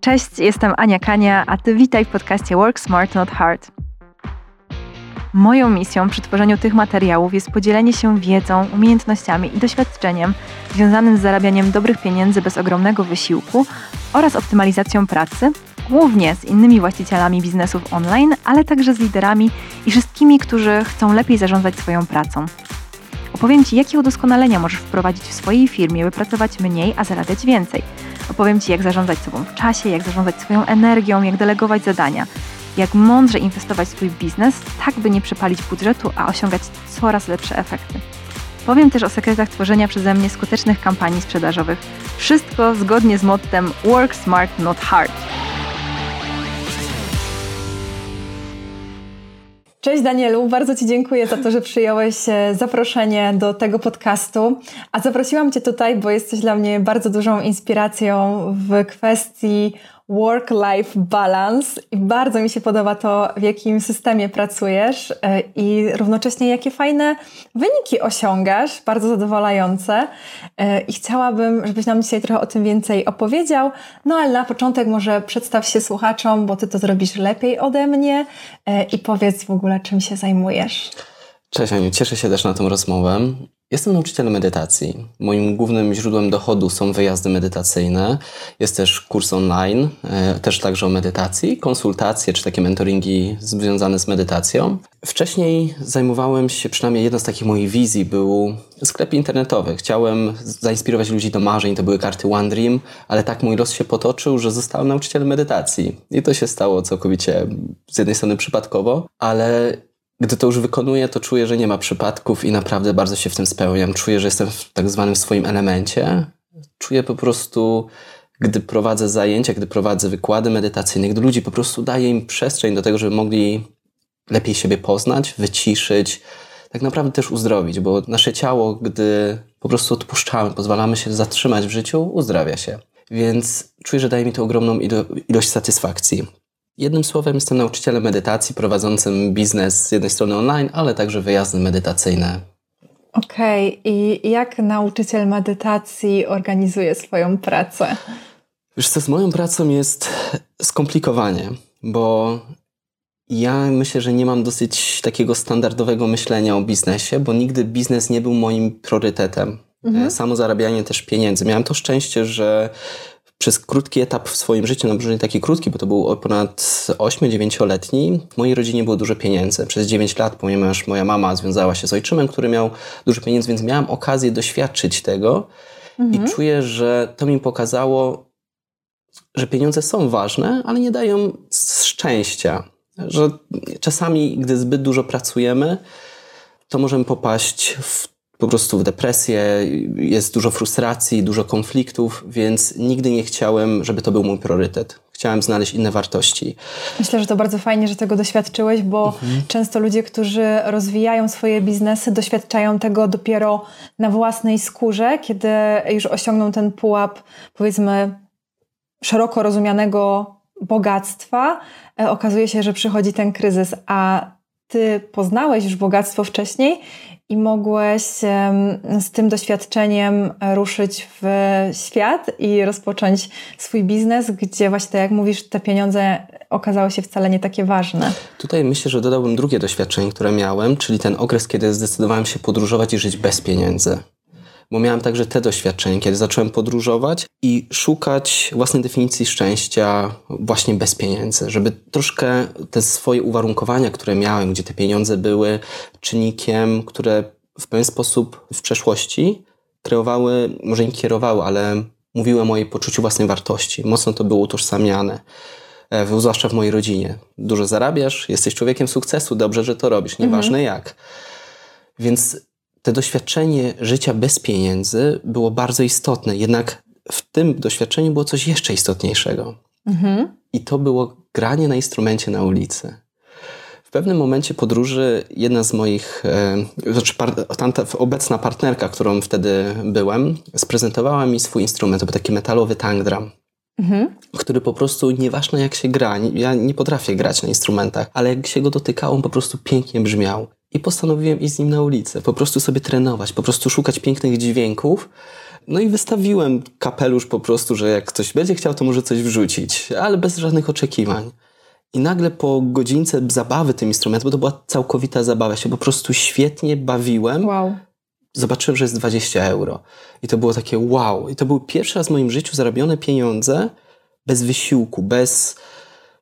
Cześć, jestem Ania Kania, a ty witaj w podcaście Work Smart Not Hard. Moją misją przy tworzeniu tych materiałów jest podzielenie się wiedzą, umiejętnościami i doświadczeniem związanym z zarabianiem dobrych pieniędzy bez ogromnego wysiłku oraz optymalizacją pracy, głównie z innymi właścicielami biznesów online, ale także z liderami i wszystkimi, którzy chcą lepiej zarządzać swoją pracą. Opowiem Ci, jakie udoskonalenia możesz wprowadzić w swojej firmie, by pracować mniej, a zarabiać więcej. Opowiem Ci, jak zarządzać sobą w czasie, jak zarządzać swoją energią, jak delegować zadania, jak mądrze inwestować w swój biznes, tak by nie przepalić budżetu, a osiągać coraz lepsze efekty. Powiem też o sekretach tworzenia przeze mnie skutecznych kampanii sprzedażowych. Wszystko zgodnie z mottem Work Smart, Not Hard. Cześć Danielu, bardzo Ci dziękuję za to, że przyjąłeś e, zaproszenie do tego podcastu. A zaprosiłam Cię tutaj, bo jesteś dla mnie bardzo dużą inspiracją w kwestii work-life balance i bardzo mi się podoba to, w jakim systemie pracujesz e, i równocześnie jakie fajne wyniki osiągasz, bardzo zadowalające. E, I chciałabym, żebyś nam dzisiaj trochę o tym więcej opowiedział. No ale na początek może przedstaw się słuchaczom, bo ty to zrobisz lepiej ode mnie e, i powiedz w ogóle, czym się zajmujesz. Cześć Aniu, cieszę się też na tą rozmowę. Jestem nauczycielem medytacji. Moim głównym źródłem dochodu są wyjazdy medytacyjne. Jest też kurs online, e, też także o medytacji, konsultacje czy takie mentoringi związane z medytacją. Wcześniej zajmowałem się, przynajmniej jedna z takich moich wizji był sklep internetowy. Chciałem zainspirować ludzi do marzeń, to były karty One Dream, ale tak mój los się potoczył, że zostałem nauczycielem medytacji. I to się stało całkowicie z jednej strony przypadkowo, ale gdy to już wykonuję, to czuję, że nie ma przypadków i naprawdę bardzo się w tym spełniam. Czuję, że jestem w tak zwanym swoim elemencie. Czuję po prostu, gdy prowadzę zajęcia, gdy prowadzę wykłady medytacyjne, gdy ludzi po prostu daję im przestrzeń do tego, żeby mogli lepiej siebie poznać, wyciszyć, tak naprawdę też uzdrowić, bo nasze ciało, gdy po prostu odpuszczamy, pozwalamy się zatrzymać w życiu, uzdrawia się. Więc czuję, że daje mi to ogromną ilość satysfakcji. Jednym słowem, jestem nauczycielem medytacji prowadzącym biznes z jednej strony online, ale także wyjazdy medytacyjne. Okej, okay. i jak nauczyciel medytacji organizuje swoją pracę? Wiesz co, z moją pracą jest skomplikowanie, bo ja myślę, że nie mam dosyć takiego standardowego myślenia o biznesie, bo nigdy biznes nie był moim priorytetem. Mhm. Samo zarabianie też pieniędzy. Miałem to szczęście, że przez krótki etap w swoim życiu, no może nie taki krótki, bo to był ponad 8-9-letni, w mojej rodzinie było dużo pieniędzy. Przez 9 lat, ponieważ moja mama związała się z ojczymem, który miał dużo pieniędzy, więc miałam okazję doświadczyć tego mhm. i czuję, że to mi pokazało, że pieniądze są ważne, ale nie dają szczęścia. Że czasami, gdy zbyt dużo pracujemy, to możemy popaść w po prostu w depresję, jest dużo frustracji, dużo konfliktów, więc nigdy nie chciałem, żeby to był mój priorytet. Chciałem znaleźć inne wartości. Myślę, że to bardzo fajnie, że tego doświadczyłeś, bo mhm. często ludzie, którzy rozwijają swoje biznesy, doświadczają tego dopiero na własnej skórze, kiedy już osiągną ten pułap, powiedzmy, szeroko rozumianego bogactwa, e, okazuje się, że przychodzi ten kryzys, a ty poznałeś już bogactwo wcześniej i mogłeś z tym doświadczeniem ruszyć w świat i rozpocząć swój biznes, gdzie właśnie tak jak mówisz, te pieniądze okazały się wcale nie takie ważne. Tutaj myślę, że dodałbym drugie doświadczenie, które miałem, czyli ten okres, kiedy zdecydowałem się podróżować i żyć bez pieniędzy bo miałem także te doświadczenia, kiedy zacząłem podróżować i szukać własnej definicji szczęścia właśnie bez pieniędzy, żeby troszkę te swoje uwarunkowania, które miałem, gdzie te pieniądze były czynnikiem, które w pewien sposób w przeszłości kreowały, może nie kierowały, ale mówiły o mojej poczuciu własnej wartości. Mocno to było utożsamiane e, zwłaszcza w mojej rodzinie. Dużo zarabiasz, jesteś człowiekiem sukcesu, dobrze, że to robisz, nieważne mhm. jak. Więc to doświadczenie życia bez pieniędzy było bardzo istotne, jednak w tym doświadczeniu było coś jeszcze istotniejszego. Mhm. I to było granie na instrumencie na ulicy. W pewnym momencie podróży jedna z moich, e, znaczy tamta, obecna partnerka, którą wtedy byłem, sprezentowała mi swój instrument. To był taki metalowy tangdram. Mhm. który po prostu, nieważne jak się gra, ja nie potrafię grać na instrumentach, ale jak się go dotykało, on po prostu pięknie brzmiał. I postanowiłem iść z nim na ulicę, po prostu sobie trenować, po prostu szukać pięknych dźwięków, No i wystawiłem kapelusz po prostu, że jak ktoś będzie chciał, to może coś wrzucić, ale bez żadnych oczekiwań. I nagle po godzince zabawy tym instrumentem, bo to była całkowita zabawa, się po prostu świetnie bawiłem. Wow. Zobaczyłem, że jest 20 euro. I to było takie wow. I to był pierwszy raz w moim życiu zarobione pieniądze bez wysiłku, bez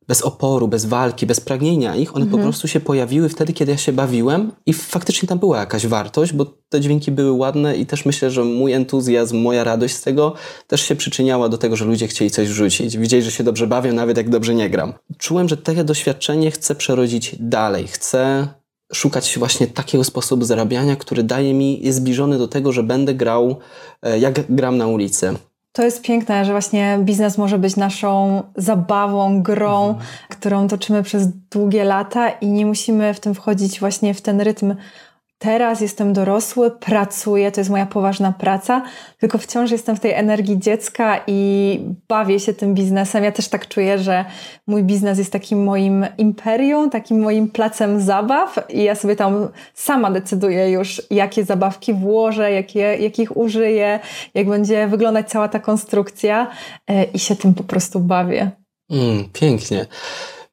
bez oporu, bez walki, bez pragnienia ich, one mhm. po prostu się pojawiły wtedy, kiedy ja się bawiłem i faktycznie tam była jakaś wartość, bo te dźwięki były ładne i też myślę, że mój entuzjazm, moja radość z tego też się przyczyniała do tego, że ludzie chcieli coś wrzucić. Widzieli, że się dobrze bawię, nawet jak dobrze nie gram. Czułem, że takie doświadczenie chcę przerodzić dalej. Chcę szukać właśnie takiego sposobu zarabiania, który daje mi, jest zbliżony do tego, że będę grał, e, jak gram na ulicy. To jest piękne, że właśnie biznes może być naszą zabawą, grą, mhm. którą toczymy przez długie lata i nie musimy w tym wchodzić właśnie w ten rytm teraz jestem dorosły, pracuję, to jest moja poważna praca, tylko wciąż jestem w tej energii dziecka i bawię się tym biznesem. Ja też tak czuję, że mój biznes jest takim moim imperium, takim moim placem zabaw i ja sobie tam sama decyduję już, jakie zabawki włożę, jakie, jakich użyję, jak będzie wyglądać cała ta konstrukcja e, i się tym po prostu bawię. Mm, pięknie.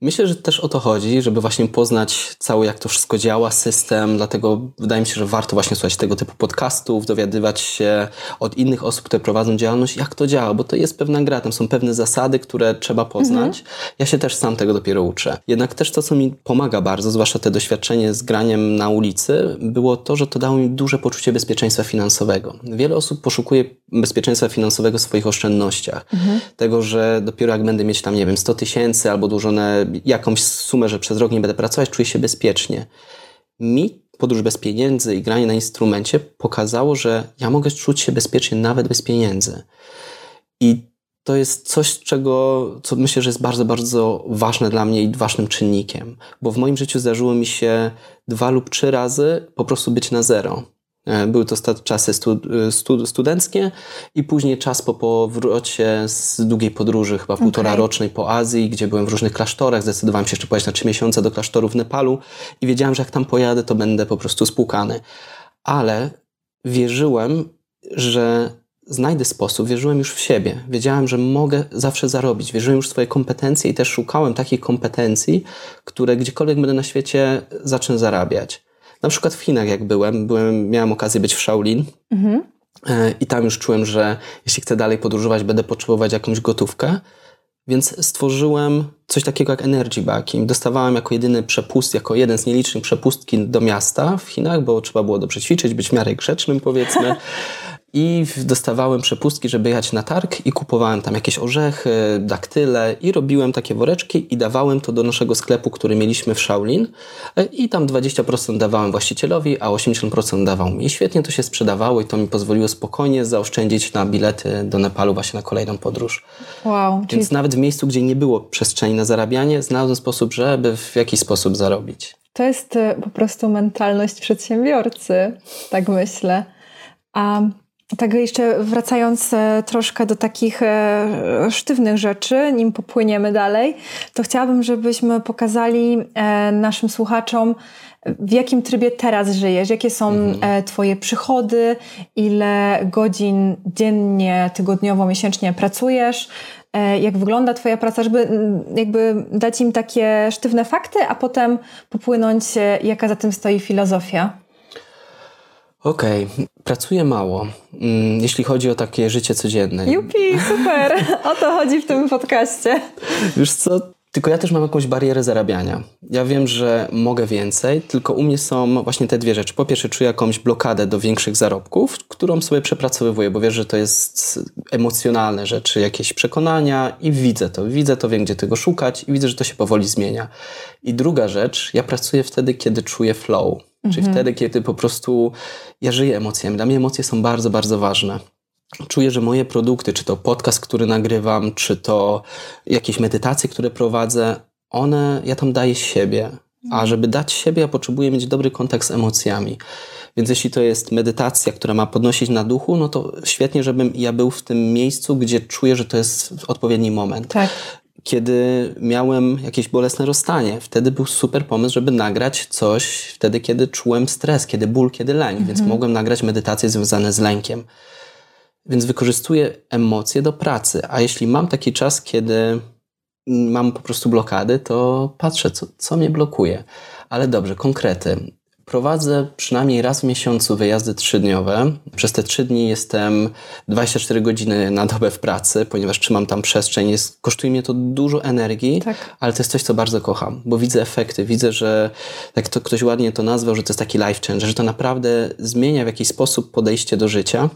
Myślę, że też o to chodzi, żeby właśnie poznać cały, jak to wszystko działa, system, dlatego wydaje mi się, że warto właśnie słuchać tego typu podcastów, dowiadywać się od innych osób, które prowadzą działalność, jak to działa, bo to jest pewna gra, tam są pewne zasady, które trzeba poznać. Mhm. Ja się też sam tego dopiero uczę. Jednak też to, co mi pomaga bardzo, zwłaszcza te doświadczenie z graniem na ulicy, było to, że to dało mi duże poczucie bezpieczeństwa finansowego. Wiele osób poszukuje bezpieczeństwa finansowego w swoich oszczędnościach. Mhm. Tego, że dopiero jak będę mieć tam, nie wiem, 100 tysięcy albo dłużone jakąś sumę, że przez rok nie będę pracować, czuję się bezpiecznie. Mi podróż bez pieniędzy i granie na instrumencie pokazało, że ja mogę czuć się bezpiecznie nawet bez pieniędzy. I to jest coś, czego, co myślę, że jest bardzo, bardzo ważne dla mnie i ważnym czynnikiem, bo w moim życiu zdarzyło mi się dwa lub trzy razy po prostu być na zero. E, były to czasy e, studenckie i później czas po powrocie z długiej podróży, chyba okay. półtora rocznej po Azji, gdzie byłem w różnych klasztorach. Zdecydowałem się jeszcze pojechać na trzy miesiące do klasztoru w Nepalu i wiedziałem, że jak tam pojadę, to będę po prostu spłukany. Ale wierzyłem, że znajdę sposób, wierzyłem już w siebie. Wiedziałem, że mogę zawsze zarobić. Wierzyłem już w swoje kompetencje i też szukałem takich kompetencji, które gdziekolwiek będę na świecie zacznę zarabiać. Na przykład w Chinach, jak byłem, byłem miałem okazję być w Shaolin. Mhm. E, I tam już czułem, że jeśli chcę dalej podróżować, będę potrzebować jakąś gotówkę. Więc stworzyłem coś takiego jak Energy Backing. Dostawałem jako jedyny przepust, jako jeden z nielicznych przepustki do miasta w Chinach, bo trzeba było dobrze ćwiczyć, być w miarę grzecznym powiedzmy. i dostawałem przepustki, żeby jechać na targ i kupowałem tam jakieś orzechy, daktyle i robiłem takie woreczki i dawałem to do naszego sklepu, który mieliśmy w Shaolin i tam 20% dawałem właścicielowi, a 80% dawał mi. I świetnie to się sprzedawało i to mi pozwoliło spokojnie zaoszczędzić na bilety do Nepalu właśnie na kolejną podróż. Wow. Więc czyli... nawet w miejscu, gdzie nie było przestrzeni na zarabianie, znalazłem sposób, żeby w jakiś sposób zarobić. To jest e, po prostu mentalność przedsiębiorcy, tak myślę. A tak jeszcze wracając e, troszkę do takich e, sztywnych rzeczy, nim popłyniemy dalej, to chciałabym, żebyśmy pokazali e, naszym słuchaczom, w jakim trybie teraz żyjesz, jakie są mhm. Twoje przychody, ile godzin dziennie, tygodniowo, miesięcznie pracujesz, jak wygląda Twoja praca, żeby jakby dać im takie sztywne fakty, a potem popłynąć, jaka za tym stoi filozofia. Okej, okay. Pracuję mało, mm, jeśli chodzi o takie życie codzienne. Jupi, super! O to chodzi w tym podcaście. Wiesz co, tylko ja też mam jakąś barierę zarabiania. Ja wiem, że mogę więcej, tylko u mnie są właśnie te dwie rzeczy. Po pierwsze, czuję jakąś blokadę do większych zarobków, którą sobie przepracowywuję, bo wiesz, że to jest emocjonalne rzeczy, jakieś przekonania i widzę to. Widzę to, wiem, gdzie tego szukać i widzę, że to się powoli zmienia. I druga rzecz, ja pracuję wtedy, kiedy czuję flow Czyli mhm. wtedy, kiedy po prostu ja żyję emocjami. Dla mnie emocje są bardzo, bardzo ważne. Czuję, że moje produkty, czy to podcast, który nagrywam, czy to jakieś medytacje, które prowadzę, one, ja tam daję siebie. A mhm. żeby dać siebie, ja potrzebuję mieć dobry kontakt z emocjami. Więc jeśli to jest medytacja, która ma podnosić na duchu, no to świetnie, żebym ja był w tym miejscu, gdzie czuję, że to jest odpowiedni moment. Tak kiedy miałem jakieś bolesne rozstanie. Wtedy był super pomysł, żeby nagrać coś wtedy, kiedy czułem stres, kiedy ból, kiedy lęk, więc mhm. mogłem nagrać medytacje związane z lękiem. Więc wykorzystuję emocje do pracy. A jeśli mam taki czas, kiedy mam po prostu blokady, to patrzę, co, co mnie blokuje. Ale dobrze, konkrety. Prowadzę przynajmniej raz w miesiącu wyjazdy trzydniowe. Przez te trzy dni jestem 24 godziny na dobę w pracy, ponieważ trzymam tam przestrzeń. Jest, kosztuje mnie to dużo energii, tak. ale to jest coś, co bardzo kocham, bo widzę efekty. Widzę, że jak to ktoś ładnie to nazwał, że to jest taki life changer, że to naprawdę zmienia w jakiś sposób podejście do życia.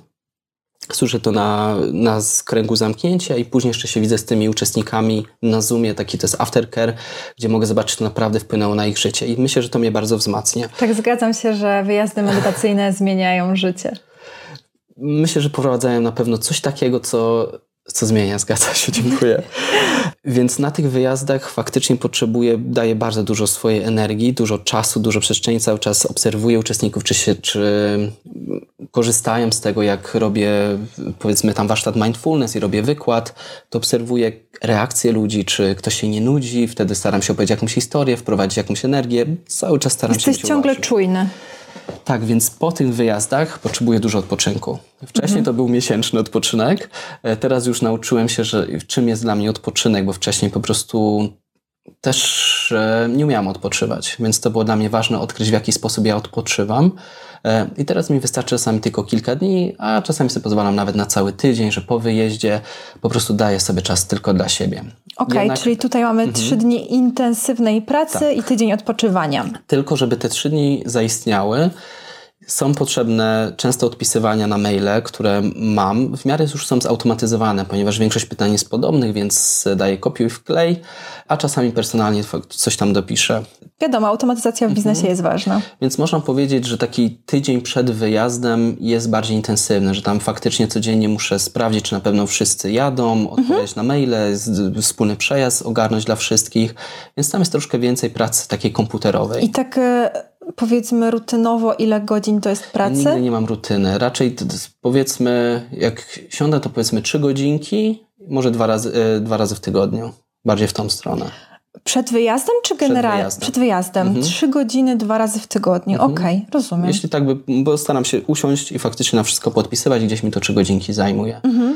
Słyszę to na, na kręgu zamknięcia i później jeszcze się widzę z tymi uczestnikami na Zoomie, taki to jest aftercare, gdzie mogę zobaczyć, czy to naprawdę wpłynęło na ich życie i myślę, że to mnie bardzo wzmacnia. Tak, zgadzam się, że wyjazdy medytacyjne zmieniają życie. Myślę, że prowadzają na pewno coś takiego, co co zmienia, zgadza się, dziękuję. Więc na tych wyjazdach faktycznie potrzebuję, daję bardzo dużo swojej energii, dużo czasu, dużo przestrzeni, cały czas obserwuję uczestników, czy, się, czy korzystają z tego, jak robię powiedzmy tam warsztat mindfulness i robię wykład, to obserwuję reakcje ludzi, czy ktoś się nie nudzi, wtedy staram się opowiedzieć jakąś historię, wprowadzić jakąś energię, cały czas staram Jesteś się Jesteś ciągle uważać. czujny. Tak, więc po tych wyjazdach potrzebuję dużo odpoczynku. Wcześniej mhm. to był miesięczny odpoczynek. E, teraz już nauczyłem się, że czym jest dla mnie odpoczynek, bo wcześniej po prostu też e, nie umiałam odpoczywać, więc to było dla mnie ważne odkryć, w jaki sposób ja odpoczywam. E, I teraz mi wystarczy czasami tylko kilka dni, a czasami sobie pozwalam nawet na cały tydzień, że po wyjeździe po prostu daję sobie czas tylko dla siebie. Okej, okay, czyli tutaj mamy mhm. trzy dni intensywnej pracy tak. i tydzień odpoczywania. Tylko, żeby te trzy dni zaistniały, są potrzebne często odpisywania na maile, które mam. W miarę już są zautomatyzowane, ponieważ większość pytań jest podobnych, więc daję kopiuj wklej, a czasami personalnie coś tam dopiszę. Wiadomo, automatyzacja w biznesie mhm. jest ważna. Więc można powiedzieć, że taki tydzień przed wyjazdem jest bardziej intensywny, że tam faktycznie codziennie muszę sprawdzić, czy na pewno wszyscy jadą, odpowiedzieć mhm. na maile, wspólny przejazd ogarnąć dla wszystkich, więc tam jest troszkę więcej pracy takiej komputerowej. I tak e, powiedzmy rutynowo, ile godzin to jest pracy? Nigdy nie mam rutyny. Raczej powiedzmy, jak siądę, to powiedzmy trzy godzinki, może dwa razy, e, dwa razy w tygodniu. Bardziej w tą stronę. Przed wyjazdem czy generalnie? Przed wyjazdem. Mhm. Trzy godziny dwa razy w tygodniu. Mhm. Okej, okay, rozumiem. Jeśli tak by, bo staram się usiąść i faktycznie na wszystko podpisywać, gdzieś mi to trzy godzinki zajmuje. Mhm.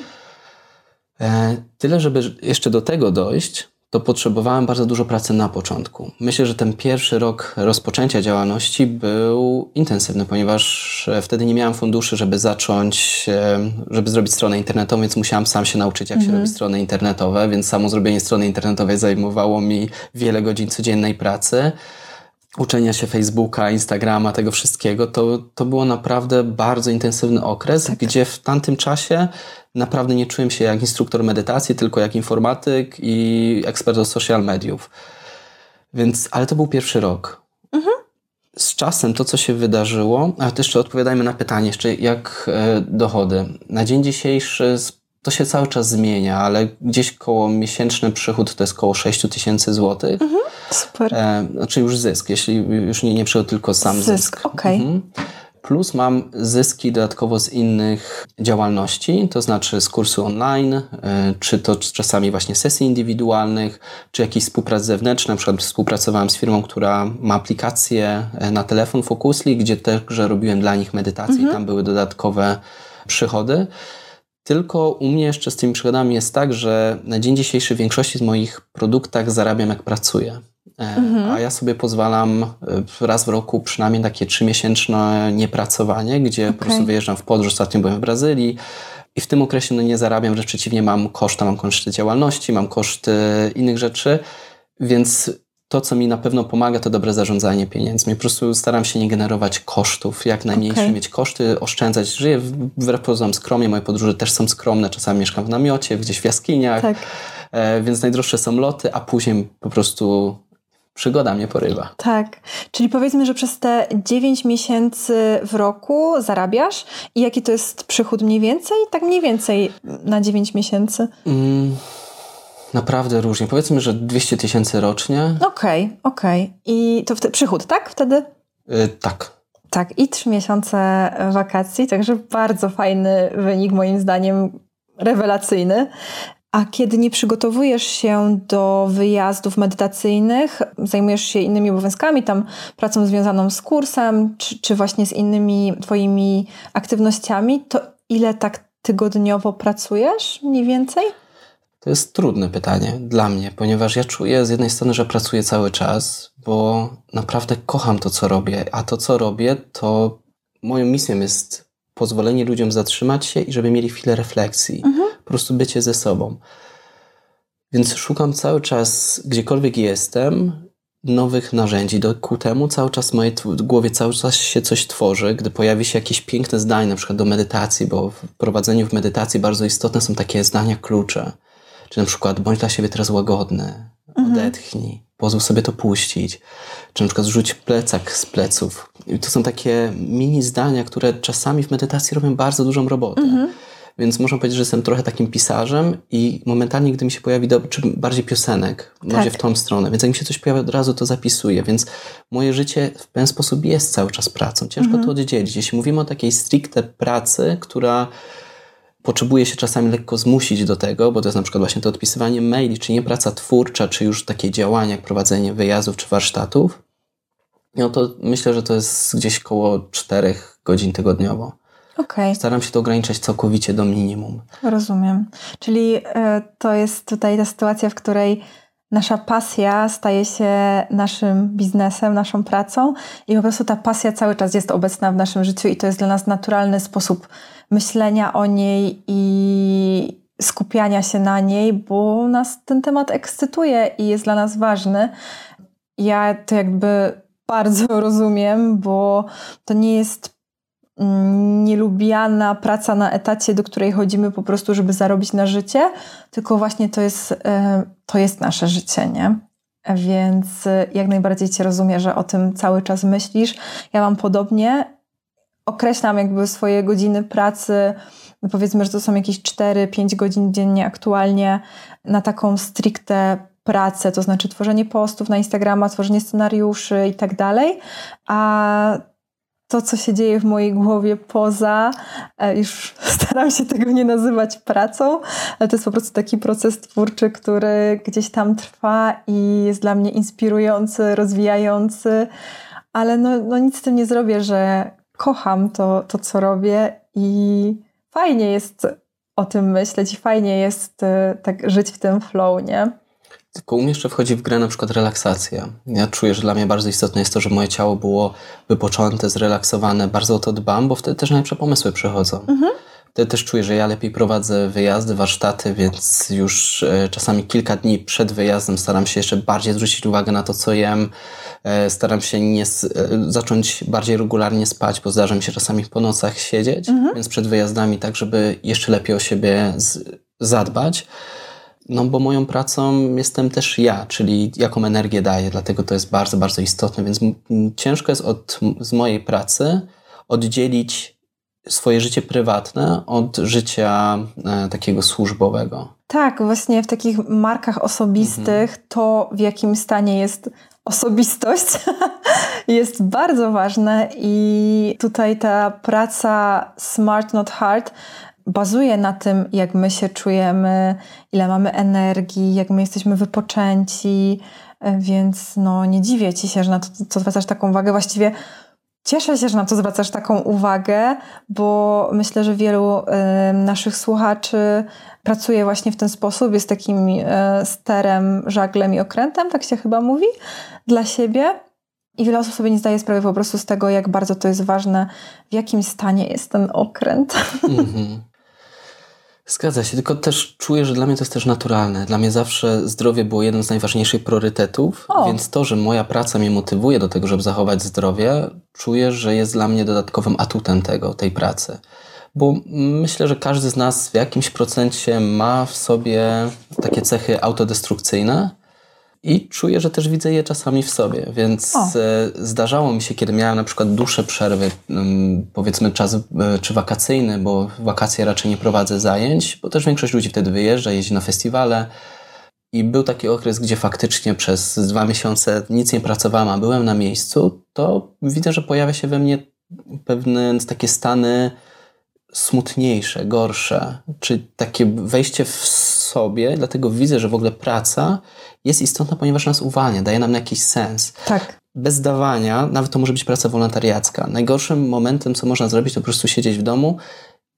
E, tyle, żeby jeszcze do tego dojść, to potrzebowałem bardzo dużo pracy na początku. Myślę, że ten pierwszy rok rozpoczęcia działalności był intensywny, ponieważ e, wtedy nie miałem funduszy, żeby zacząć, e, żeby zrobić stronę internetową, więc musiałam sam się nauczyć, jak mhm. się robi strony internetowe, więc samo zrobienie strony internetowej zajmowało mi wiele godzin codziennej pracy uczenia się Facebooka, Instagrama, tego wszystkiego, to, to było naprawdę bardzo intensywny okres, tak. gdzie w tamtym czasie naprawdę nie czułem się jak instruktor medytacji, tylko jak informatyk i ekspert od social mediów. Więc, ale to był pierwszy rok. Mhm. Z czasem to, co się wydarzyło, a jeszcze odpowiadajmy na pytanie, jeszcze jak e, dochody. Na dzień dzisiejszy to się cały czas zmienia, ale gdzieś koło miesięczny przychód to jest koło 6 tysięcy złotych. Mhm, super. E, znaczy już zysk, jeśli już nie, nie tylko sam zysk. Zysk, okej. Okay. Mhm. Plus mam zyski dodatkowo z innych działalności, to znaczy z kursu online, e, czy to czasami właśnie sesji indywidualnych, czy jakiejś współpracy zewnętrznej. Na przykład współpracowałem z firmą, która ma aplikację e, na telefon Focusly, gdzie także robiłem dla nich medytację mhm. i tam były dodatkowe przychody. Tylko u mnie jeszcze z tymi przychodami jest tak, że na dzień dzisiejszy w większości z moich produktach zarabiam jak pracuję. E, mhm. A ja sobie pozwalam e, raz w roku przynajmniej takie trzymiesięczne niepracowanie, gdzie okay. po prostu wyjeżdżam w podróż. Ostatnio byłem w Brazylii i w tym okresie no nie zarabiam, że przeciwnie mam koszta, mam koszty działalności, mam koszty innych rzeczy, więc to, co mi na pewno pomaga, to dobre zarządzanie pieniędzmi. Po prostu staram się nie generować kosztów, jak najmniejsze okay. mieć koszty, oszczędzać. Żyję wbrew pozorom skromnie, moje podróże też są skromne, czasami mieszkam w namiocie, gdzieś w jaskiniach, tak. e, więc najdroższe są loty, a później po prostu przygoda mnie porywa. Tak, czyli powiedzmy, że przez te 9 miesięcy w roku zarabiasz i jaki to jest przychód mniej więcej? Tak mniej więcej na 9 miesięcy. Mm Naprawdę różnie. Powiedzmy, że 200 tysięcy rocznie. Okej, okay, okej. Okay. I to wtedy, przychód, tak? Wtedy? Yy, tak. Tak, i trzy miesiące wakacji, także bardzo fajny wynik, moim zdaniem, rewelacyjny. A kiedy nie przygotowujesz się do wyjazdów medytacyjnych, zajmujesz się innymi obowiązkami, tam pracą związaną z kursem, czy, czy właśnie z innymi Twoimi aktywnościami, to ile tak tygodniowo pracujesz mniej więcej? To jest trudne pytanie dla mnie, ponieważ ja czuję z jednej strony, że pracuję cały czas, bo naprawdę kocham to, co robię, a to, co robię, to moją misją jest pozwolenie ludziom zatrzymać się i żeby mieli chwilę refleksji, mhm. Po prostu bycie ze sobą. Więc szukam cały czas, gdziekolwiek jestem, nowych narzędzi. Do, ku temu cały czas w mojej głowie cały czas się coś tworzy, gdy pojawi się jakieś piękne zdanie, na przykład do medytacji, bo w prowadzeniu w medytacji bardzo istotne są takie zdania klucze. Czy na przykład bądź dla siebie teraz łagodny, mhm. odetchnij, pozwól sobie to puścić. Czy na przykład zrzuć plecak z pleców. I to są takie mini zdania, które czasami w medytacji robią bardzo dużą robotę. Mhm. Więc można powiedzieć, że jestem trochę takim pisarzem i momentalnie, gdy mi się pojawi, do, czy bardziej piosenek, tak. może w tą stronę, więc jak mi się coś pojawia, od razu to zapisuję, więc moje życie w pewien sposób jest cały czas pracą. Ciężko mhm. to oddzielić. Jeśli mówimy o takiej stricte pracy, która potrzebuje się czasami lekko zmusić do tego, bo to jest na przykład właśnie to odpisywanie maili, czy nie praca twórcza, czy już takie działania jak prowadzenie wyjazdów czy warsztatów, no to myślę, że to jest gdzieś koło 4 godzin tygodniowo. Okay. Staram się to ograniczać całkowicie do minimum. Rozumiem. Czyli y, to jest tutaj ta sytuacja, w której nasza pasja staje się naszym biznesem, naszą pracą i po prostu ta pasja cały czas jest obecna w naszym życiu i to jest dla nas naturalny sposób myślenia o niej i skupiania się na niej, bo nas ten temat ekscytuje i jest dla nas ważny. Ja to jakby bardzo rozumiem, bo to nie jest nielubiana praca na etacie, do której chodzimy po prostu, żeby zarobić na życie, tylko właśnie to jest, e, to jest nasze życie, nie? Więc jak najbardziej Cię rozumiem, że o tym cały czas myślisz. Ja mam podobnie określam jakby swoje godziny pracy, powiedzmy, że to są jakieś 4-5 godzin dziennie aktualnie na taką stricte pracę, to znaczy tworzenie postów na Instagrama, tworzenie scenariuszy i tak dalej, a to, co się dzieje w mojej głowie poza, e, już staram się tego nie nazywać pracą, ale to jest po prostu taki proces twórczy, który gdzieś tam trwa i jest dla mnie inspirujący, rozwijający, ale no, no nic z tym nie zrobię, że kocham to, to, co robię i fajnie jest o tym myśleć i fajnie jest e, tak żyć w tym flow, nie? Tylko u mnie jeszcze wchodzi w grę na przykład relaksacja. Ja czuję, że dla mnie bardzo istotne jest to, że moje ciało było wypoczęte, zrelaksowane. Bardzo o to dbam, bo wtedy też najlepsze pomysły przychodzą. Mhm. Wtedy też czuję, że ja lepiej prowadzę wyjazdy, warsztaty, więc już e, czasami kilka dni przed wyjazdem staram się jeszcze bardziej zwrócić uwagę na to, co jem. E, staram się nie e, zacząć bardziej regularnie spać, bo zdarza mi się czasami po nocach siedzieć, mhm. więc przed wyjazdami tak, żeby jeszcze lepiej o siebie zadbać. No bo moją pracą jestem też ja, czyli jaką energię daję, dlatego to jest bardzo, bardzo istotne, więc ciężko jest od, z mojej pracy oddzielić swoje życie prywatne od życia e, takiego służbowego. Tak, właśnie w takich markach osobistych mhm. to w jakim stanie jest osobistość jest bardzo ważne i tutaj ta praca smart not hard bazuje na tym, jak my się czujemy, ile mamy energii, jak my jesteśmy wypoczęci, e, więc no nie dziwię Ci się, że na to, to zwracasz taką uwagę. Właściwie Cieszę się, że na to zwracasz taką uwagę, bo myślę, że wielu y, naszych słuchaczy pracuje właśnie w ten sposób, jest takim y, sterem, żaglem i okrętem, tak się chyba mówi, dla siebie. I wiele osób sobie nie zdaje sprawy po prostu z tego, jak bardzo to jest ważne, w jakim stanie jest ten okręt. Mm -hmm. Zgadza się, tylko też czuję, że dla mnie to jest też naturalne. Dla mnie zawsze zdrowie było jednym z najważniejszych priorytetów, o. więc to, że moja praca mnie motywuje do tego, żeby zachować zdrowie, czuję, że jest dla mnie dodatkowym atutem tego, tej pracy. Bo myślę, że każdy z nas w jakimś procencie ma w sobie takie cechy autodestrukcyjne, i czuję, że też widzę je czasami w sobie, więc o. E, zdarzało mi się, kiedy miałem na przykład dłuższe przerwy, mm, powiedzmy czas e, czy wakacyjny, bo wakacje raczej nie prowadzę zajęć, bo też większość ludzi wtedy wyjeżdża, jeździ na festiwale. I był taki okres, gdzie faktycznie przez dwa miesiące nic nie pracowałem, a byłem na miejscu, to widzę, że pojawia się we mnie pewne takie stany smutniejsze, gorsze, czy takie wejście w sobie, dlatego widzę, że w ogóle praca jest istotna, ponieważ nas uwalnia, daje nam jakiś sens. Tak. Bez dawania, nawet to może być praca wolontariacka. Najgorszym momentem, co można zrobić, to po prostu siedzieć w domu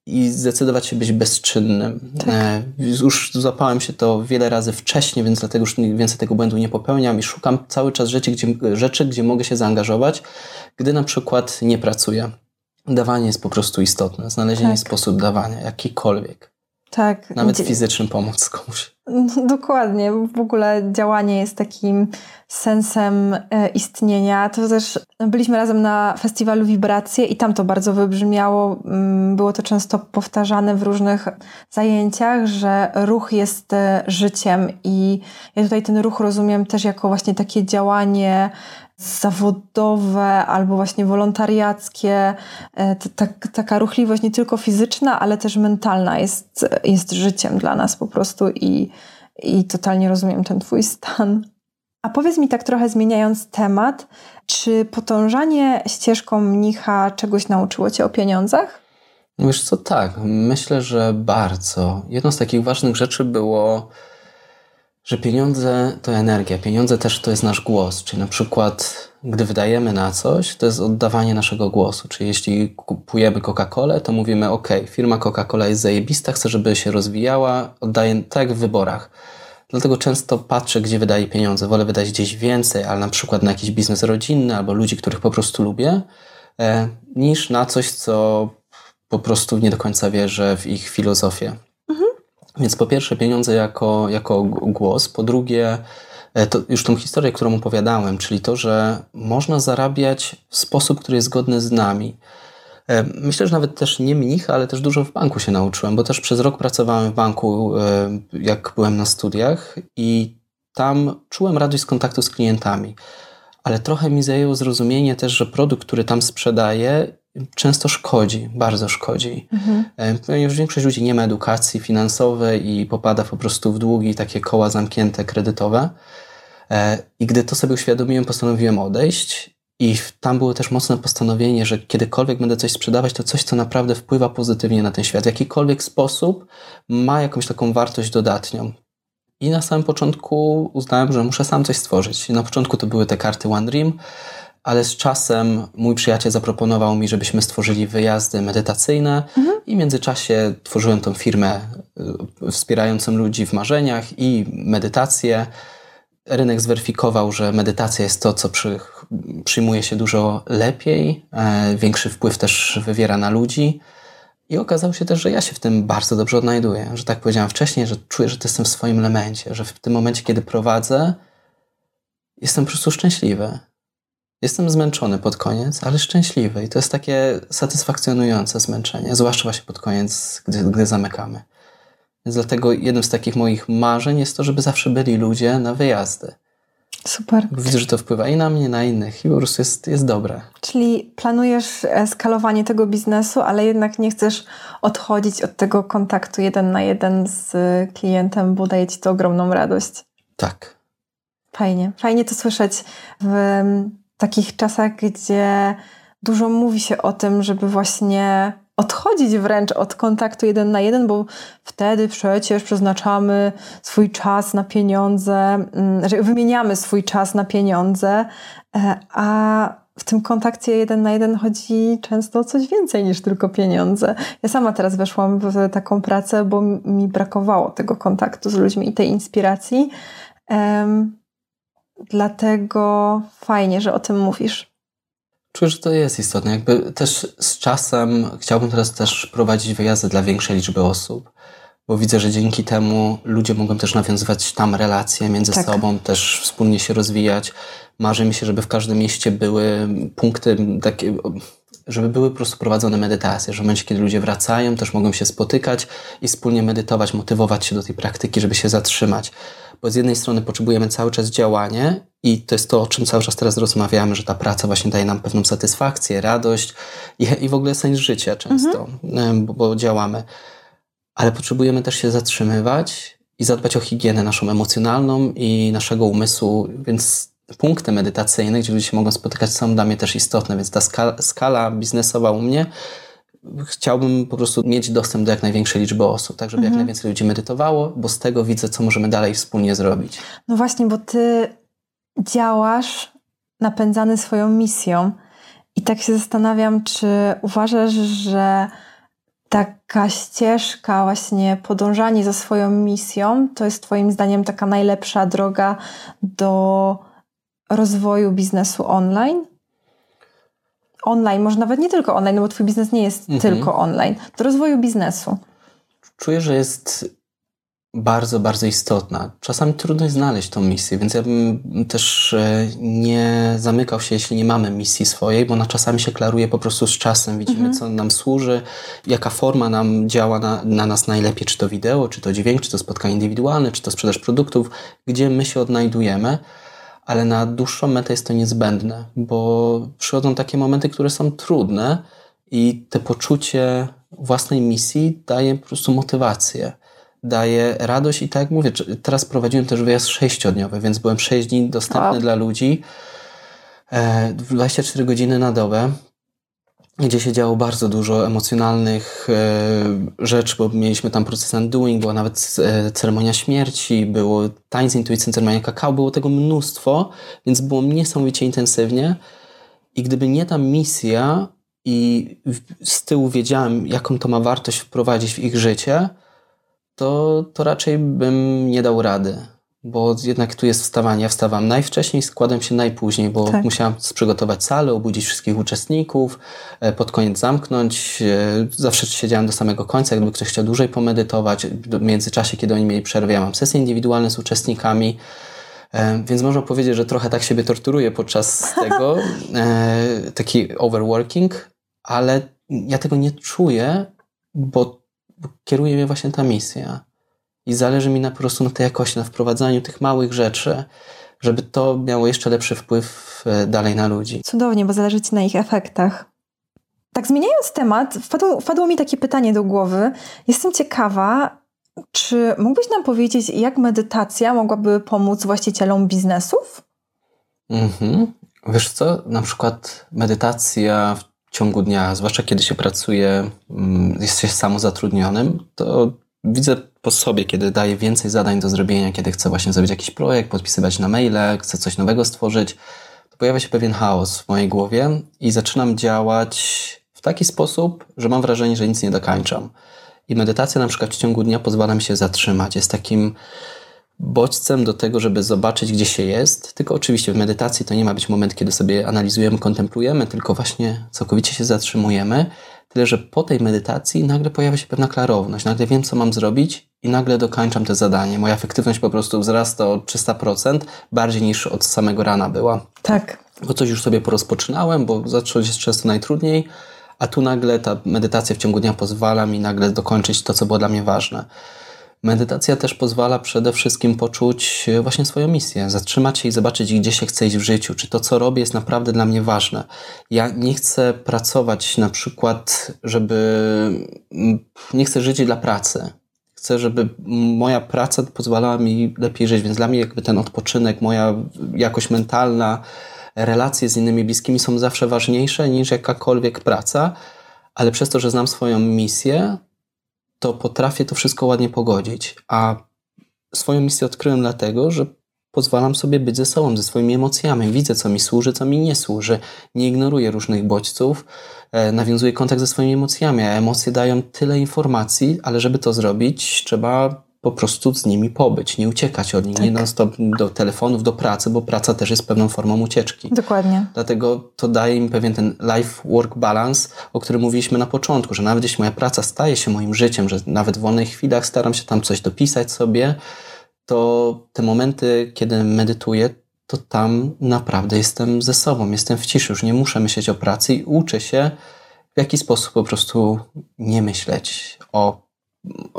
i zdecydować się być bezczynnym. Tak. E, już złapałem się to wiele razy wcześniej, więc dlatego już więcej tego błędu nie popełniam i szukam cały czas rzeczy, gdzie, rzeczy, gdzie mogę się zaangażować, gdy na przykład nie pracuję. Dawanie jest po prostu istotne, znalezienie tak. sposób dawania, jakikolwiek. Tak. Nawet fizycznym pomóc komuś. Dokładnie. W ogóle działanie jest takim sensem e, istnienia. To też byliśmy razem na festiwalu Wibracje i tam to bardzo wybrzmiało. Mm, było to często powtarzane w różnych zajęciach, że ruch jest e, życiem i ja tutaj ten ruch rozumiem też jako właśnie takie działanie zawodowe albo właśnie wolontariackie. E, taka ruchliwość nie tylko fizyczna, ale też mentalna jest, jest życiem dla nas po prostu i, i totalnie rozumiem ten Twój stan. A powiedz mi tak trochę zmieniając temat, czy podążanie ścieżką mnicha czegoś nauczyło Cię o pieniądzach? Wiesz co, tak. Myślę, że bardzo. Jedną z takich ważnych rzeczy było że pieniądze to energia, pieniądze też to jest nasz głos. Czyli na przykład, gdy wydajemy na coś, to jest oddawanie naszego głosu. Czyli jeśli kupujemy Coca-Colę, to mówimy: OK, firma Coca-Cola jest zajebista, chcę, żeby się rozwijała, oddaję tak w wyborach. Dlatego często patrzę, gdzie wydaję pieniądze. Wolę wydać gdzieś więcej, ale na przykład na jakiś biznes rodzinny albo ludzi, których po prostu lubię, e, niż na coś, co po prostu nie do końca wierzę w ich filozofię. Więc po pierwsze pieniądze jako, jako głos, po drugie e, to już tą historię, którą opowiadałem, czyli to, że można zarabiać w sposób, który jest zgodny z nami. E, myślę, że nawet też nie mnich, ale też dużo w banku się nauczyłem, bo też przez rok pracowałem w banku, e, jak byłem na studiach i tam czułem radość z kontaktu z klientami. Ale trochę mi zajęło zrozumienie też, że produkt, który tam sprzedaję, często szkodzi, bardzo szkodzi. Mhm. E, ponieważ większość ludzi nie ma edukacji finansowej i popada po prostu w długi, takie koła zamknięte, kredytowe. E, I gdy to sobie uświadomiłem, postanowiłem odejść. I tam było też mocne postanowienie, że kiedykolwiek będę coś sprzedawać, to coś, co naprawdę wpływa pozytywnie na ten świat. W jakikolwiek sposób ma jakąś taką wartość dodatnią. I na samym początku uznałem, że muszę sam coś stworzyć. I na początku to były te karty One Dream, ale z czasem mój przyjaciel zaproponował mi, żebyśmy stworzyli wyjazdy medytacyjne mhm. i w międzyczasie tworzyłem tą firmę y, wspierającą ludzi w marzeniach i medytację. Rynek zweryfikował, że medytacja jest to, co przy, przyjmuje się dużo lepiej, e, większy wpływ też wywiera na ludzi. I okazało się też, że ja się w tym bardzo dobrze odnajduję. Że tak powiedziałem wcześniej, że czuję, że jestem w swoim elemencie, że w tym momencie, kiedy prowadzę, jestem po prostu szczęśliwy. Jestem zmęczony pod koniec, ale szczęśliwy i to jest takie satysfakcjonujące zmęczenie, zwłaszcza właśnie pod koniec, gdy, gdy zamykamy. Więc dlatego jednym z takich moich marzeń jest to, żeby zawsze byli ludzie na wyjazdy. Super. Widzę, że to wpływa i na mnie, i na innych i po prostu jest, jest dobre. Czyli planujesz skalowanie tego biznesu, ale jednak nie chcesz odchodzić od tego kontaktu jeden na jeden z klientem, bo daje ci to ogromną radość. Tak. Fajnie. Fajnie to słyszeć w takich czasach, gdzie dużo mówi się o tym, żeby właśnie odchodzić wręcz od kontaktu jeden na jeden, bo wtedy przecież przeznaczamy swój czas na pieniądze, mm, że wymieniamy swój czas na pieniądze, e, a w tym kontakcie jeden na jeden chodzi często o coś więcej niż tylko pieniądze. Ja sama teraz weszłam w taką pracę, bo mi brakowało tego kontaktu z ludźmi i tej inspiracji. Dlatego fajnie, że o tym mówisz. Czuję, że to jest istotne. Jakby też z czasem chciałbym teraz też prowadzić wyjazdy dla większej liczby osób, bo widzę, że dzięki temu ludzie mogą też nawiązywać tam relacje między tak. sobą, też wspólnie się rozwijać. Marzy mi się, żeby w każdym mieście były punkty takie żeby były po prostu prowadzone medytacje, że w momencie, kiedy ludzie wracają, też mogą się spotykać i wspólnie medytować, motywować się do tej praktyki, żeby się zatrzymać. Bo z jednej strony potrzebujemy cały czas działanie i to jest to, o czym cały czas teraz rozmawiamy, że ta praca właśnie daje nam pewną satysfakcję, radość i, i w ogóle sens życia często, mhm. bo, bo działamy. Ale potrzebujemy też się zatrzymywać i zadbać o higienę naszą emocjonalną i naszego umysłu, więc punkty medytacyjne, gdzie ludzie się mogą spotykać, są dla mnie też istotne, więc ta skala, skala biznesowa u mnie chciałbym po prostu mieć dostęp do jak największej liczby osób, tak żeby mhm. jak najwięcej ludzi medytowało, bo z tego widzę, co możemy dalej wspólnie zrobić. No właśnie, bo ty działasz napędzany swoją misją i tak się zastanawiam, czy uważasz, że taka ścieżka, właśnie podążanie za swoją misją, to jest Twoim zdaniem taka najlepsza droga do rozwoju biznesu online? Online, może nawet nie tylko online, no bo Twój biznes nie jest mhm. tylko online, do rozwoju biznesu. Czuję, że jest bardzo, bardzo istotna. Czasami trudno jest znaleźć tą misję, więc ja bym też e, nie zamykał się, jeśli nie mamy misji swojej, bo ona czasami się klaruje po prostu z czasem. Widzimy, mhm. co nam służy, jaka forma nam działa na, na nas najlepiej, czy to wideo, czy to dźwięk, czy to spotkanie indywidualne, czy to sprzedaż produktów, gdzie my się odnajdujemy ale na dłuższą metę jest to niezbędne, bo przychodzą takie momenty, które są trudne i te poczucie własnej misji daje po prostu motywację daje radość i tak jak mówię, teraz prowadziłem też wyjazd sześciodniowy, więc byłem sześć dni dostępny wow. dla ludzi, 24 e, godziny na dobę, gdzie się działo bardzo dużo emocjonalnych e, rzeczy, bo mieliśmy tam proces undoing, była nawet e, ceremonia śmierci, było tańce intuicyjne, ceremonia kakao, było tego mnóstwo, więc było niesamowicie intensywnie. I gdyby nie ta misja i z tyłu wiedziałem, jaką to ma wartość wprowadzić w ich życie, to, to raczej bym nie dał rady, bo jednak tu jest wstawanie. Ja wstawam najwcześniej, składam się najpóźniej, bo tak. musiałam przygotować salę, obudzić wszystkich uczestników, e, pod koniec zamknąć. E, zawsze siedziałem do samego końca, gdyby ktoś chciał dłużej pomedytować. W międzyczasie, kiedy oni mieli przerwę, ja mam sesje indywidualne z uczestnikami. E, więc można powiedzieć, że trochę tak siebie torturuję podczas tego, taki overworking, ale ja tego nie czuję, bo kieruje mnie właśnie ta misja. I zależy mi na, po prostu na tej jakości, na wprowadzaniu tych małych rzeczy, żeby to miało jeszcze lepszy wpływ e, dalej na ludzi. Cudownie, bo zależy Ci na ich efektach. Tak zmieniając temat, wpadło, wpadło mi takie pytanie do głowy. Jestem ciekawa, czy mógłbyś nam powiedzieć, jak medytacja mogłaby pomóc właścicielom biznesów? Mhm. Wiesz co, na przykład medytacja w ciągu dnia, zwłaszcza kiedy się pracuje, mm, jesteś samozatrudnionym, to widzę po sobie, kiedy daję więcej zadań do zrobienia, kiedy chcę właśnie zrobić jakiś projekt, podpisywać na maile, chcę coś nowego stworzyć, to pojawia się pewien chaos w mojej głowie i zaczynam działać w taki sposób, że mam wrażenie, że nic nie dokańczam. I medytacja na przykład w ciągu dnia pozwala mi się zatrzymać. Jest takim bodźcem do tego, żeby zobaczyć, gdzie się jest. Tylko oczywiście w medytacji to nie ma być moment, kiedy sobie analizujemy, kontemplujemy, tylko właśnie całkowicie się zatrzymujemy. Tyle, że po tej medytacji nagle pojawia się pewna klarowność, nagle wiem, co mam zrobić i nagle dokończam to zadanie. Moja efektywność po prostu wzrasta o 300%, bardziej niż od samego rana była. Tak. Bo coś już sobie porozpoczynałem, bo zacząć jest często najtrudniej, a tu nagle ta medytacja w ciągu dnia pozwala mi nagle dokończyć to, co było dla mnie ważne. Medytacja też pozwala przede wszystkim poczuć e, właśnie swoją misję, zatrzymać się i zobaczyć, gdzie się chce iść w życiu, czy to, co robię, jest naprawdę dla mnie ważne. Ja nie chcę pracować na przykład, żeby. Nie chcę żyć dla pracy. Chcę, żeby moja praca pozwalała mi lepiej żyć, więc dla mnie jakby ten odpoczynek, moja jakość mentalna, relacje z innymi bliskimi są zawsze ważniejsze niż jakakolwiek praca, ale przez to, że znam swoją misję, to potrafię to wszystko ładnie pogodzić. A swoją misję odkryłem dlatego, że pozwalam sobie być ze sobą, ze swoimi emocjami. Widzę, co mi służy, co mi nie służy. Nie ignoruję różnych bodźców, e, nawiązuję kontakt ze swoimi emocjami, a emocje dają tyle informacji, ale żeby to zrobić, trzeba po prostu z nimi pobyć, nie uciekać od nich, tak. nie non-stop do telefonów, do pracy, bo praca też jest pewną formą ucieczki. Dokładnie. Dlatego to daje mi pewien ten life-work balance, o którym mówiliśmy na początku, że nawet jeśli moja praca staje się moim życiem, że nawet w wolnych chwilach staram się tam coś dopisać sobie, to te momenty, kiedy medytuję, to tam naprawdę jestem ze sobą, jestem w ciszy, już nie muszę myśleć o pracy i uczę się w jaki sposób po prostu nie myśleć o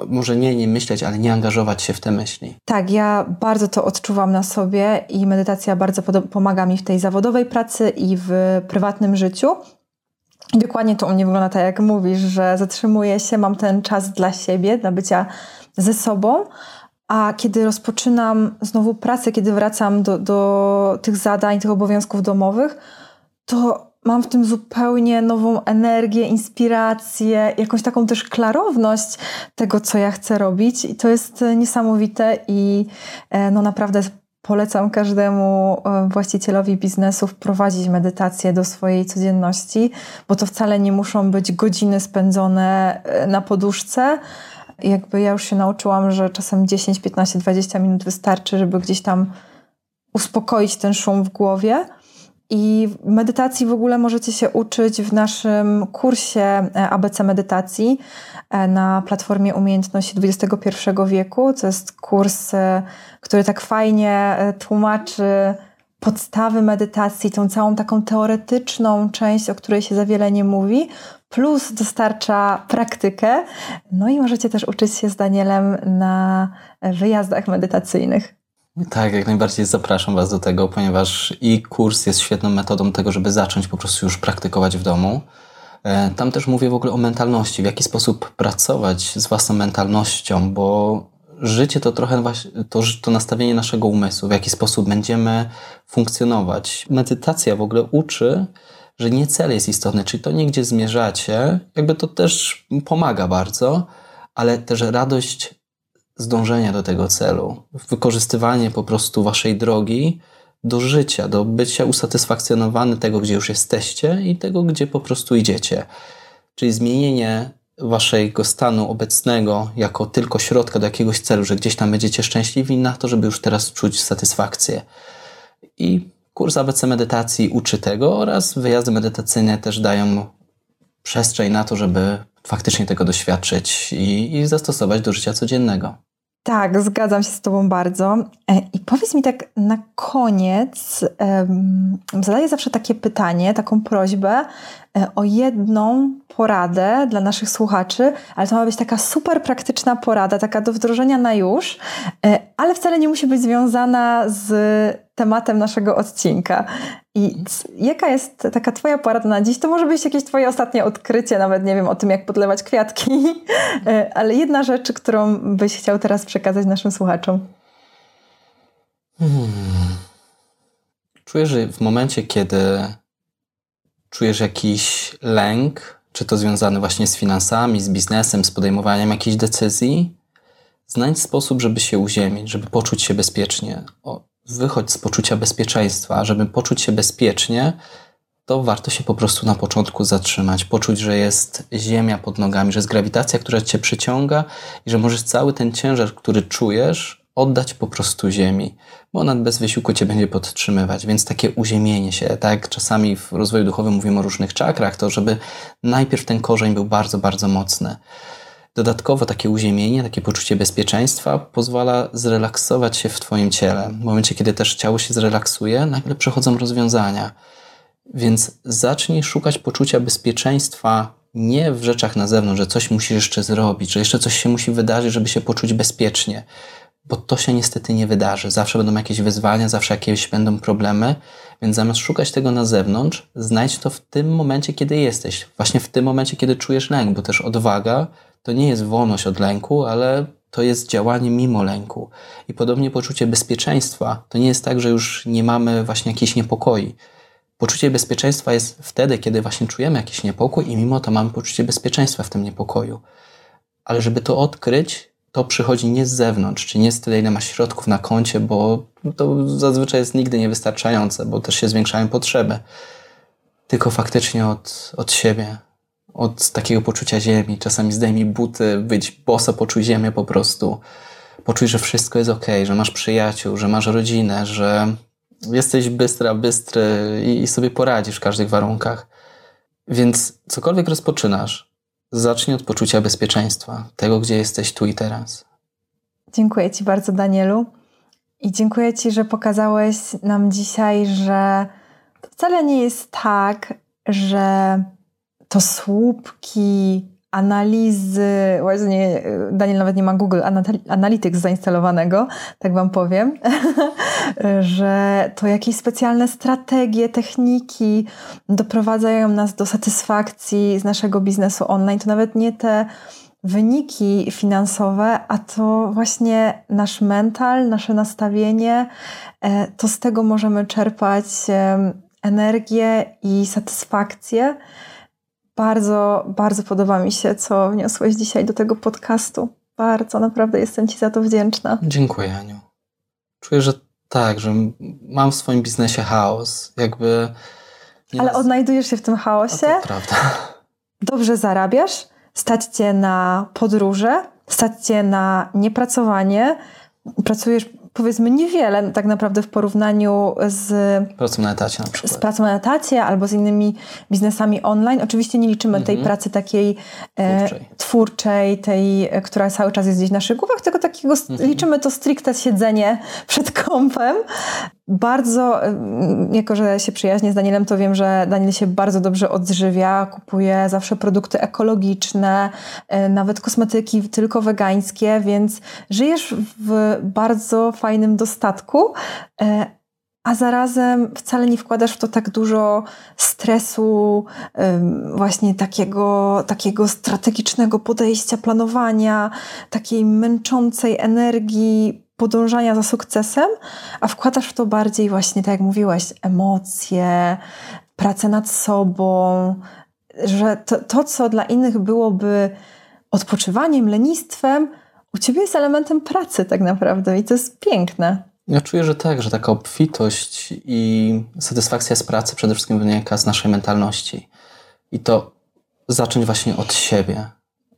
może nie, nie myśleć, ale nie angażować się w te myśli. Tak, ja bardzo to odczuwam na sobie i medytacja bardzo pomaga mi w tej zawodowej pracy i w prywatnym życiu. Dokładnie to u mnie wygląda tak, jak mówisz, że zatrzymuję się, mam ten czas dla siebie, dla bycia ze sobą, a kiedy rozpoczynam znowu pracę, kiedy wracam do, do tych zadań, tych obowiązków domowych, to mam w tym zupełnie nową energię, inspirację, jakąś taką też klarowność tego, co ja chcę robić. I to jest niesamowite i e, no naprawdę polecam każdemu e, właścicielowi biznesu wprowadzić medytację do swojej codzienności, bo to wcale nie muszą być godziny spędzone e, na poduszce. Jakby ja już się nauczyłam, że czasem 10, 15, 20 minut wystarczy, żeby gdzieś tam uspokoić ten szum w głowie. I medytacji w ogóle możecie się uczyć w naszym kursie e, ABC Medytacji e, na platformie Umiejętności XXI wieku. To jest kurs, e, który tak fajnie tłumaczy podstawy medytacji, tą całą taką teoretyczną część, o której się za wiele nie mówi, plus dostarcza praktykę. No i możecie też uczyć się z Danielem na wyjazdach medytacyjnych. Tak, jak najbardziej zapraszam Was do tego, ponieważ i kurs jest świetną metodą tego, żeby zacząć po prostu już praktykować w domu. E, tam też mówię w ogóle o mentalności, w jaki sposób pracować z własną mentalnością, bo życie to trochę to, to nastawienie naszego umysłu, w jaki sposób będziemy funkcjonować. Medytacja w ogóle uczy, że nie cel jest istotny, czyli to nie gdzie zmierzacie, jakby to też pomaga bardzo, ale też radość zdążenia do tego celu, wykorzystywanie po prostu waszej drogi do życia, do bycia usatysfakcjonowany tego, gdzie już jesteście i tego, gdzie po prostu idziecie. Czyli zmienienie waszego stanu obecnego jako tylko środka do jakiegoś celu, że gdzieś tam będziecie szczęśliwi na to, żeby już teraz czuć satysfakcję. I kurs ABC medytacji uczy tego oraz wyjazdy medytacyjne też dają przestrzeń na to, żeby faktycznie tego doświadczyć i, i zastosować do życia codziennego. Tak, zgadzam się z Tobą bardzo. E, I powiedz mi tak na koniec, um, zadaję zawsze takie pytanie, taką prośbę o jedną poradę dla naszych słuchaczy, ale to ma być taka super praktyczna porada, taka do wdrożenia na już, e, ale wcale nie musi być związana z tematem naszego odcinka. I jaka jest taka Twoja porada na dziś? To może być jakieś Twoje ostatnie odkrycie, nawet nie wiem o tym, jak podlewać kwiatki, e, ale jedna rzecz, którą byś chciał teraz przekazać naszym słuchaczom. Hmm. Czuję, że w momencie, kiedy czujesz jakiś lęk, czy to związany właśnie z finansami, z biznesem, z podejmowaniem jakichś decyzji, znajdź sposób, żeby się uziemić, żeby poczuć się bezpiecznie. O, wychodź z poczucia bezpieczeństwa. Żeby poczuć się bezpiecznie, to warto się po prostu na początku zatrzymać, poczuć, że jest ziemia pod nogami, że jest grawitacja, która cię przyciąga i że możesz cały ten ciężar, który czujesz, oddać po prostu ziemi, bo ona bez wysiłku cię będzie podtrzymywać. Więc takie uziemienie się, tak czasami w rozwoju duchowym mówimy o różnych czakrach, to żeby najpierw ten korzeń był bardzo, bardzo mocny. Dodatkowo takie uziemienie, takie poczucie bezpieczeństwa pozwala zrelaksować się w Twoim ciele. W momencie, kiedy też ciało się zrelaksuje, nagle przechodzą rozwiązania. Więc zacznij szukać poczucia bezpieczeństwa nie w rzeczach na zewnątrz, że coś musisz jeszcze zrobić, że jeszcze coś się musi wydarzyć, żeby się poczuć bezpiecznie, bo to się niestety nie wydarzy. Zawsze będą jakieś wyzwania, zawsze jakieś będą problemy, więc zamiast szukać tego na zewnątrz, znajdź to w tym momencie, kiedy jesteś. Właśnie w tym momencie, kiedy czujesz lęk, bo też odwaga to nie jest wolność od lęku, ale to jest działanie mimo lęku. I podobnie poczucie bezpieczeństwa to nie jest tak, że już nie mamy właśnie jakichś niepokoi. Poczucie bezpieczeństwa jest wtedy, kiedy właśnie czujemy jakiś niepokój i mimo to mamy poczucie bezpieczeństwa w tym niepokoju. Ale żeby to odkryć, to przychodzi nie z zewnątrz, czy nie z tyle, ile ma środków na koncie, bo to zazwyczaj jest nigdy niewystarczające, bo też się zwiększają potrzeby, tylko faktycznie od, od siebie, od takiego poczucia ziemi. Czasami zdejmij buty, być boso, poczuj ziemię po prostu. Poczuj, że wszystko jest ok, że masz przyjaciół, że masz rodzinę, że jesteś bystra, bystry i, sobie poradzisz w każdych warunkach. Więc cokolwiek rozpoczynasz, zacznij od poczucia bezpieczeństwa, tego, gdzie jesteś tu i teraz. Dziękuję Ci bardzo, Danielu. I dziękuję Ci, że pokazałeś nam dzisiaj, że to wcale nie jest tak, że to słupki, analizy, właśnie Daniel nawet nie ma Google Analytics zainstalowanego, tak Wam powiem, że to jakieś specjalne strategie, techniki doprowadzają nas do satysfakcji z naszego biznesu online. To nawet nie te wyniki finansowe, a to właśnie nasz mental, nasze nastawienie, e, to z tego możemy czerpać energię i satysfakcję. Bardzo, bardzo podoba mi się, co wniosłeś dzisiaj do tego podcastu. Bardzo, naprawdę jestem Ci za to wdzięczna. Dziękuję, Aniu. Czuję, że Tak, że mam w swoim biznesie chaos. Jakby. Ale odnajdujesz się w tym chaosie. No to prawda. Dobrze zarabiasz, stać cię na podróże, stać cię na niepracowanie. Pracujesz powiedzmy niewiele tak naprawdę w porównaniu z pracą na etacie na przykład. Z pracą na etacie albo z innymi biznesami online. Oczywiście nie liczymy tej mhm. pracy takiej e, twórczej. twórczej, tej, e, która cały czas jest gdzieś w naszych głowach, tylko takiego mhm. liczymy to stricte siedzenie przed kąpem. Bardzo, jako że się przyjaźnię z Danielem, to wiem, że Daniel się bardzo dobrze odżywia, kupuje zawsze produkty ekologiczne, e, nawet kosmetyki tylko wegańskie, więc żyjesz w bardzo fajnym dostatku, e, a zarazem wcale nie wkładasz w to tak dużo stresu, właśnie takiego, takiego strategicznego podejścia, planowania, takiej męczącej energii podążania za sukcesem, a wkładasz w to bardziej właśnie, tak jak mówiłaś, emocje, pracę nad sobą, że to, to co dla innych byłoby odpoczywaniem, lenistwem, u ciebie jest elementem pracy tak naprawdę i to jest piękne. Ja czuję, że tak, że taka obfitość i satysfakcja z pracy przede wszystkim wynika z naszej mentalności. I to zacząć właśnie od siebie,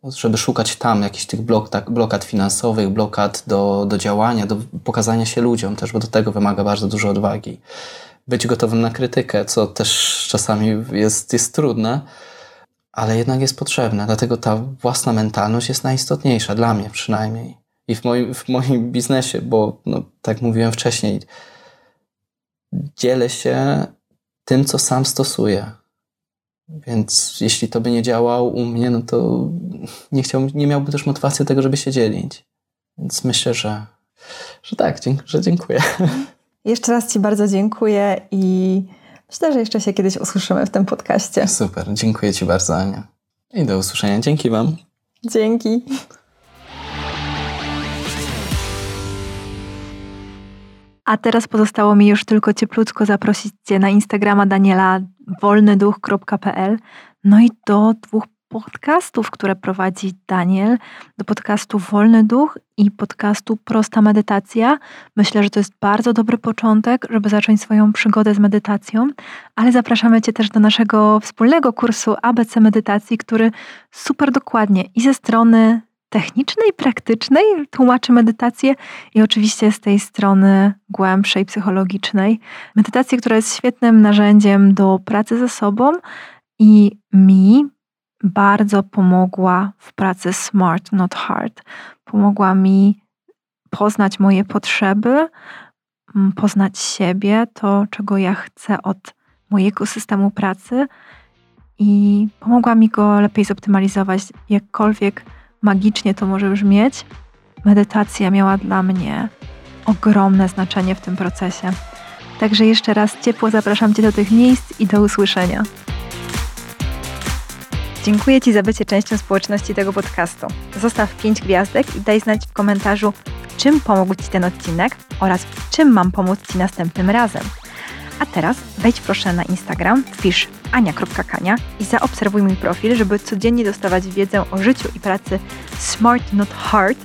żeby szukać tam jakichś tych blok, tak, blokad finansowych, blokad do, do działania, do pokazania się ludziom też, bo do tego wymaga bardzo dużo odwagi. Być gotowym na krytykę, co też czasami jest, jest trudne, ale jednak jest potrzebne. Dlatego ta własna mentalność jest najistotniejsza, dla mnie przynajmniej. I w moim, w moim biznesie, bo no, tak mówiłem wcześniej, dzielę się tym, co sam stosuję. Więc jeśli to by nie działało u mnie, no to nie, chciałbym, nie miałbym też motywacji do tego, żeby się dzielić. Więc myślę, że, że tak, że dziękuję. Jeszcze raz Ci bardzo dziękuję i Myślę, że jeszcze się kiedyś usłyszymy w tym podcaście. Super, dziękuję Ci bardzo, Ania. I do usłyszenia. Dzięki Wam. Dzięki. A teraz pozostało mi już tylko cieplutko zaprosić Cię na Instagrama Daniela wolnyduch.pl no i do dwóch podcastów, które prowadzi Daniel, do podcastu Wolny Duch i podcastu Prosta Medytacja. Myślę, że to jest bardzo dobry początek, żeby zacząć swoją przygodę z medytacją, ale zapraszamy Cię też do naszego wspólnego kursu ABC Medytacji, który super dokładnie i ze strony technicznej, praktycznej tłumaczy medytację i oczywiście z tej strony głębszej, psychologicznej. Medytację, która jest świetnym narzędziem do pracy ze sobą i mi bardzo pomogła w pracy smart, not hard. Pomogła mi poznać moje potrzeby, mm, poznać siebie, to czego ja chcę od mojego systemu pracy i pomogła mi go lepiej zoptymalizować, jakkolwiek magicznie to może brzmieć. Medytacja miała dla mnie ogromne znaczenie w tym procesie. Także jeszcze raz ciepło zapraszam Cię do tych miejsc i do usłyszenia. Dziękuję Ci za bycie częścią społeczności tego podcastu. Zostaw 5 gwiazdek i daj znać w komentarzu, czym pomógł Ci ten odcinek oraz w czym mam pomóc Ci następnym razem. A teraz wejdź proszę na Instagram, wpisz ania.kania i zaobserwuj mój profil, żeby codziennie dostawać wiedzę o życiu i pracy smart, not hard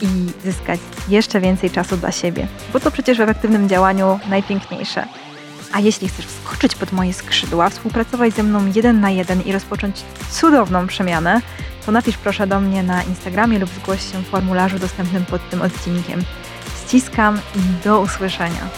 i zyskać jeszcze więcej czasu dla siebie, bo to przecież w efektywnym działaniu najpiękniejsze. A jeśli chcesz wskoczyć pod moje skrzydła, współpracować ze mną jeden na jeden i rozpocząć cudowną przemianę, to napisz proszę do mnie na Instagramie lub zgłoś się w formularzu dostępnym pod tym odcinkiem. Ściskam i do usłyszenia.